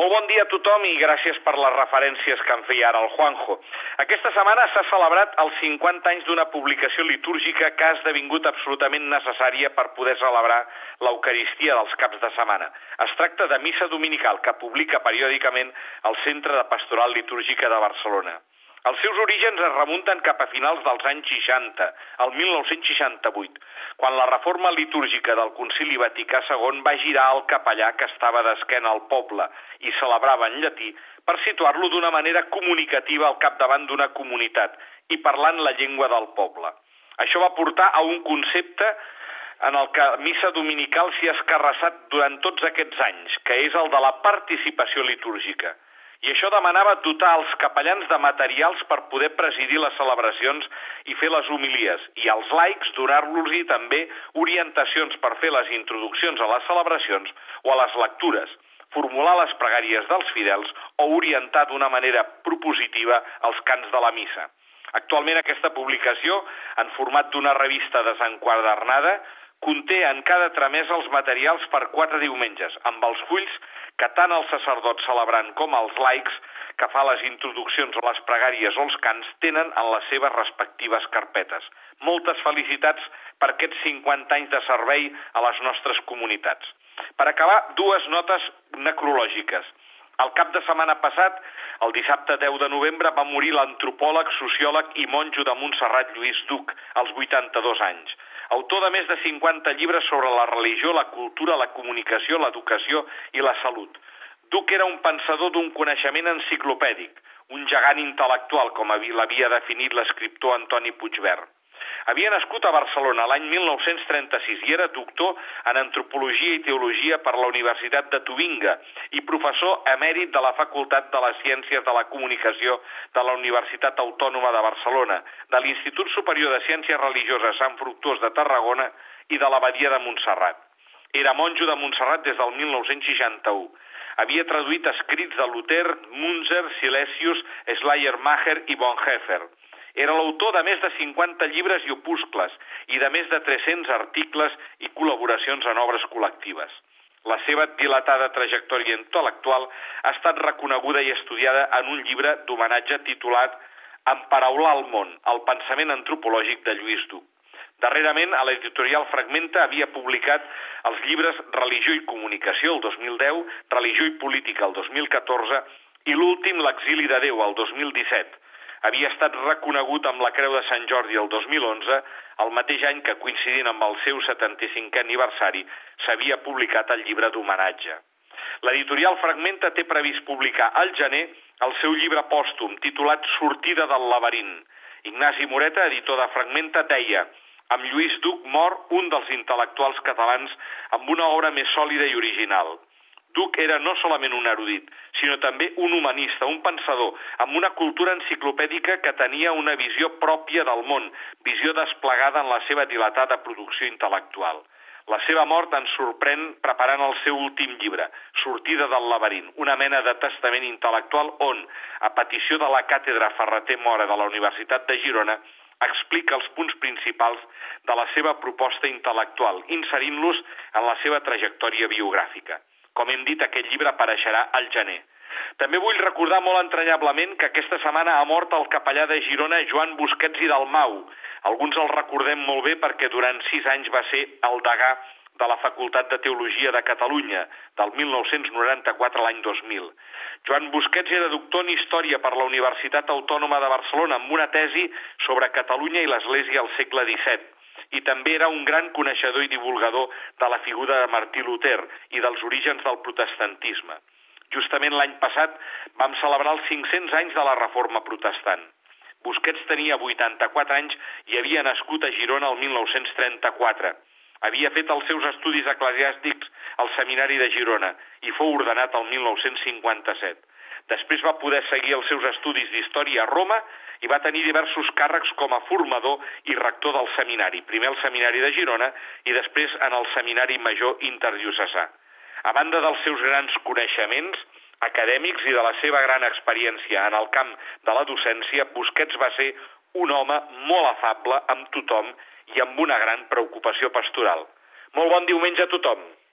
Molt bon dia a tothom i gràcies per les referències que em feia ara el Juanjo. Aquesta setmana s'ha celebrat els 50 anys d'una publicació litúrgica que ha esdevingut absolutament necessària per poder celebrar l'Eucaristia dels caps de setmana. Es tracta de Missa Dominical, que publica periòdicament el Centre de Pastoral Litúrgica de Barcelona. Els seus orígens es remunten cap a finals dels anys 60, el 1968, quan la reforma litúrgica del Concili Vaticà II va girar el capellà que estava d'esquena al poble i celebrava en llatí per situar-lo d'una manera comunicativa al capdavant d'una comunitat i parlant la llengua del poble. Això va portar a un concepte en el que missa dominical s'hi ha escarrassat durant tots aquests anys, que és el de la participació litúrgica i això demanava dotar els capellans de materials per poder presidir les celebracions i fer les homilies, i als laics donar-los també orientacions per fer les introduccions a les celebracions o a les lectures, formular les pregàries dels fidels o orientar d'una manera propositiva els cants de la missa. Actualment aquesta publicació, en format d'una revista desenquadernada, conté en cada tramesa els materials per quatre diumenges, amb els fulls que tant els sacerdots celebrant com els laics que fa les introduccions o les pregàries o els cants tenen en les seves respectives carpetes. Moltes felicitats per aquests 50 anys de servei a les nostres comunitats. Per acabar, dues notes necrològiques. El cap de setmana passat, el dissabte 10 de novembre, va morir l'antropòleg, sociòleg i monjo de Montserrat Lluís Duc, als 82 anys autor de més de 50 llibres sobre la religió, la cultura, la comunicació, l'educació i la salut. Duc era un pensador d'un coneixement enciclopèdic, un gegant intel·lectual, com l'havia definit l'escriptor Antoni Puigvert. Havia nascut a Barcelona l'any 1936 i era doctor en Antropologia i Teologia per la Universitat de Tubinga i professor emèrit de la Facultat de les Ciències de la Comunicació de la Universitat Autònoma de Barcelona, de l'Institut Superior de Ciències Religioses Sant Fructuós de Tarragona i de l'Abadia de Montserrat. Era monjo de Montserrat des del 1961. Havia traduït escrits de Luther, Munzer, Silesius, Schleiermacher i Bonhoeffer era l'autor de més de 50 llibres i opuscles i de més de 300 articles i col·laboracions en obres col·lectives. La seva dilatada trajectòria intel·lectual ha estat reconeguda i estudiada en un llibre d'homenatge titulat Emparaular el món, el pensament antropològic de Lluís Duc. Darrerament, a l'editorial Fragmenta havia publicat els llibres Religió i Comunicació, el 2010, Religió i Política, el 2014, i l'últim, L'exili de Déu, el 2017, havia estat reconegut amb la Creu de Sant Jordi el 2011, el mateix any que, coincidint amb el seu 75è aniversari, s'havia publicat el llibre d'homenatge. L'editorial Fragmenta té previst publicar al gener el seu llibre pòstum, titulat Sortida del laberint. Ignasi Moreta, editor de Fragmenta, deia amb Lluís Duc mor un dels intel·lectuals catalans amb una obra més sòlida i original. Duc era no solament un erudit, sinó també un humanista, un pensador, amb una cultura enciclopèdica que tenia una visió pròpia del món, visió desplegada en la seva dilatada producció intel·lectual. La seva mort ens sorprèn preparant el seu últim llibre, Sortida del laberint, una mena de testament intel·lectual on, a petició de la càtedra Ferreter Mora de la Universitat de Girona, explica els punts principals de la seva proposta intel·lectual, inserint-los en la seva trajectòria biogràfica. Com hem dit, aquest llibre apareixerà al gener. També vull recordar molt entranyablement que aquesta setmana ha mort el capellà de Girona Joan Busquets i Dalmau. Alguns el recordem molt bé perquè durant sis anys va ser el degà de la Facultat de Teologia de Catalunya, del 1994 a l'any 2000. Joan Busquets era doctor en Història per la Universitat Autònoma de Barcelona amb una tesi sobre Catalunya i l'Església al segle XVII i també era un gran coneixedor i divulgador de la figura de Martí Luter i dels orígens del protestantisme. Justament l'any passat vam celebrar els 500 anys de la Reforma Protestant. Busquets tenia 84 anys i havia nascut a Girona el 1934. Havia fet els seus estudis eclesiàstics al Seminari de Girona i fou ordenat el 1957. Després va poder seguir els seus estudis d'història a Roma i va tenir diversos càrrecs com a formador i rector del seminari, primer al Seminari de Girona i després en el Seminari Major Interdiocesà. A banda dels seus grans coneixements acadèmics i de la seva gran experiència en el camp de la docència, Busquets va ser un home molt afable amb tothom i amb una gran preocupació pastoral. Molt bon diumenge a tothom!